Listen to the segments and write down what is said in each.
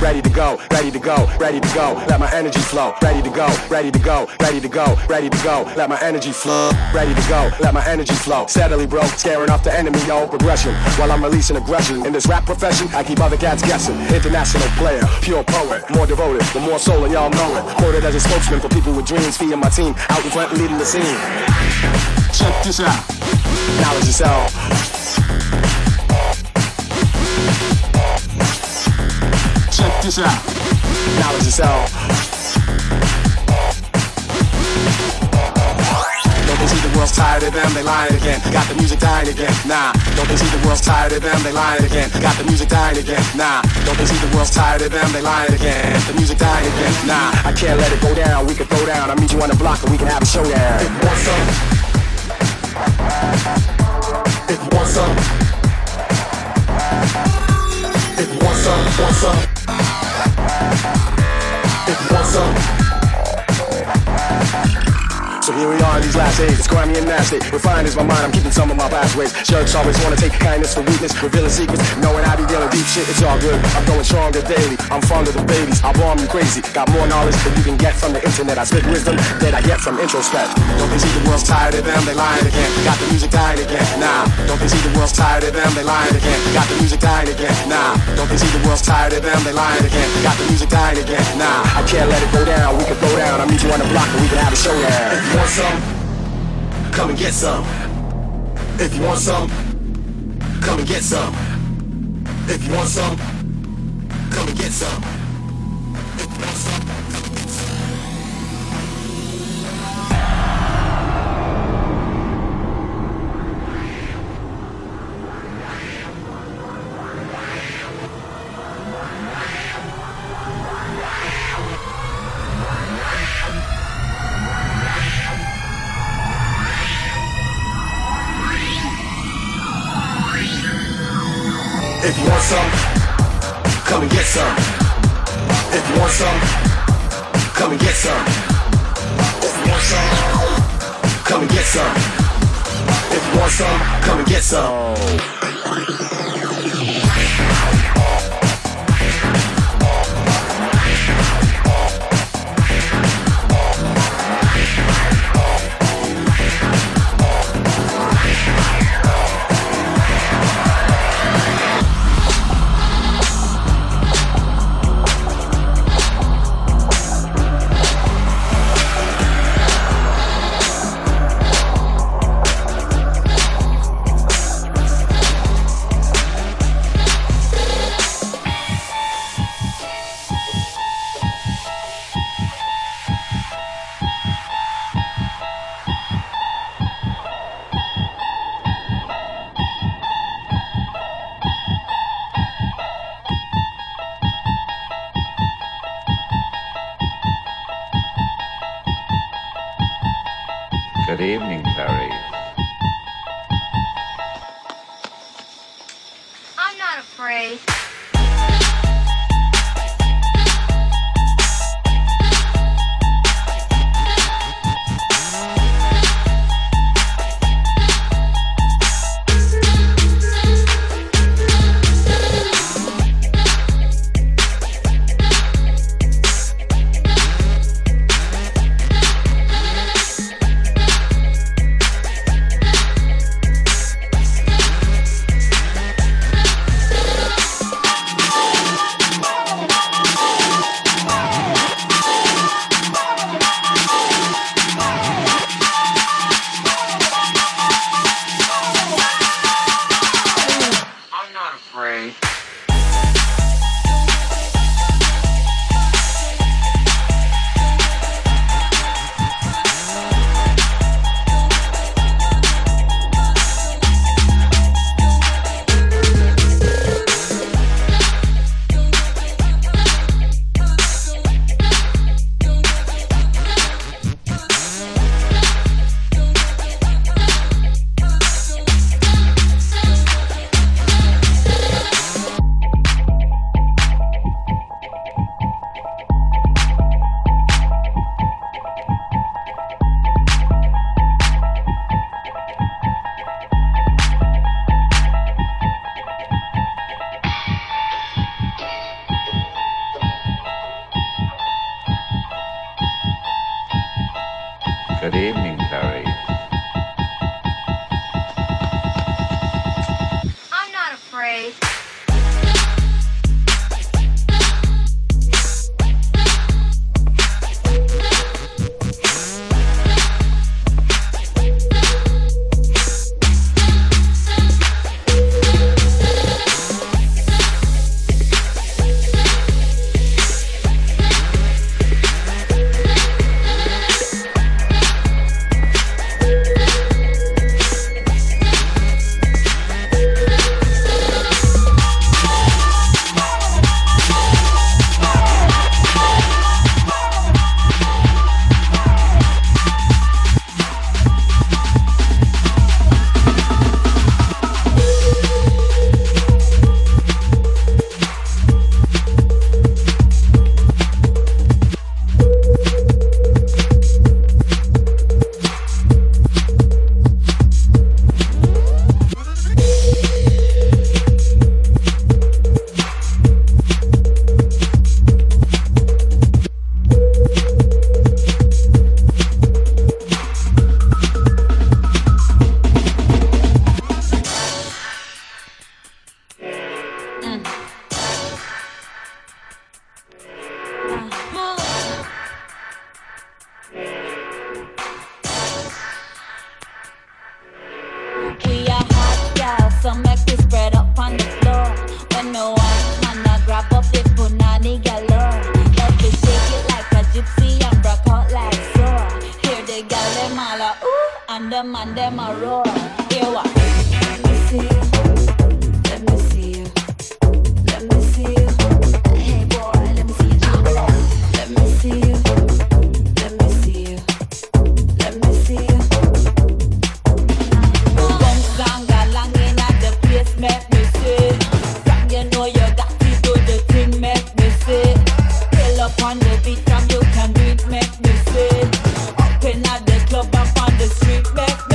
ready to go, ready to go, ready to go. Let my energy flow, ready to go, ready to go, ready to go, ready to go. Let my energy flow, ready to go, let my energy flow. Steadily, bro, scaring off the enemy, yo, progression. While I'm releasing aggression in this rap profession, I keep other cats guessing. International player, pure poet, more devoted, the more soul, and y'all know it. Quoted as a spokesman for people with dreams, feeding my team out in front, leading the scene. Check this out. Knowledge is all. This out. Knowledge is all. Don't they see the world's tired of them? They lying again. Got the music dying again. Nah. Don't they see the world's tired of them? They lying again. Got the music dying again. Nah. Don't they see the world's tired of them? They lying again. The music dying again. Nah. I can't let it go down. We can throw down. I meet you on the block and we can have a showdown. if you want some, if you want some, if you want it was so. So here we are in these last days. It's grimy and nasty. Refined is my mind. I'm keeping some of my past ways. Shirts always wanna take kindness for weakness. Revealing secrets. Knowing I be dealing deep shit. It's all good. I'm going stronger daily. I'm fond of the babies. I'll bomb you crazy. Got more knowledge than you can get from the internet. I spit wisdom that I get from introspect. Don't they see the world's tired of them? They lying again. Got the music dying again. Nah. Don't they see the world's tired of them? They lying again. Got the music dying again. Nah. Don't they see the world's tired of them? They lying again. Got the music dying again. Nah. I can't let it go down. We can throw down. I meet you on the block and we can have a showdown. Want some, come and get some. If you want some, come and get some. If you want some, come and get some. If you want some, Conexão. Up in the club, up on the street, make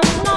love.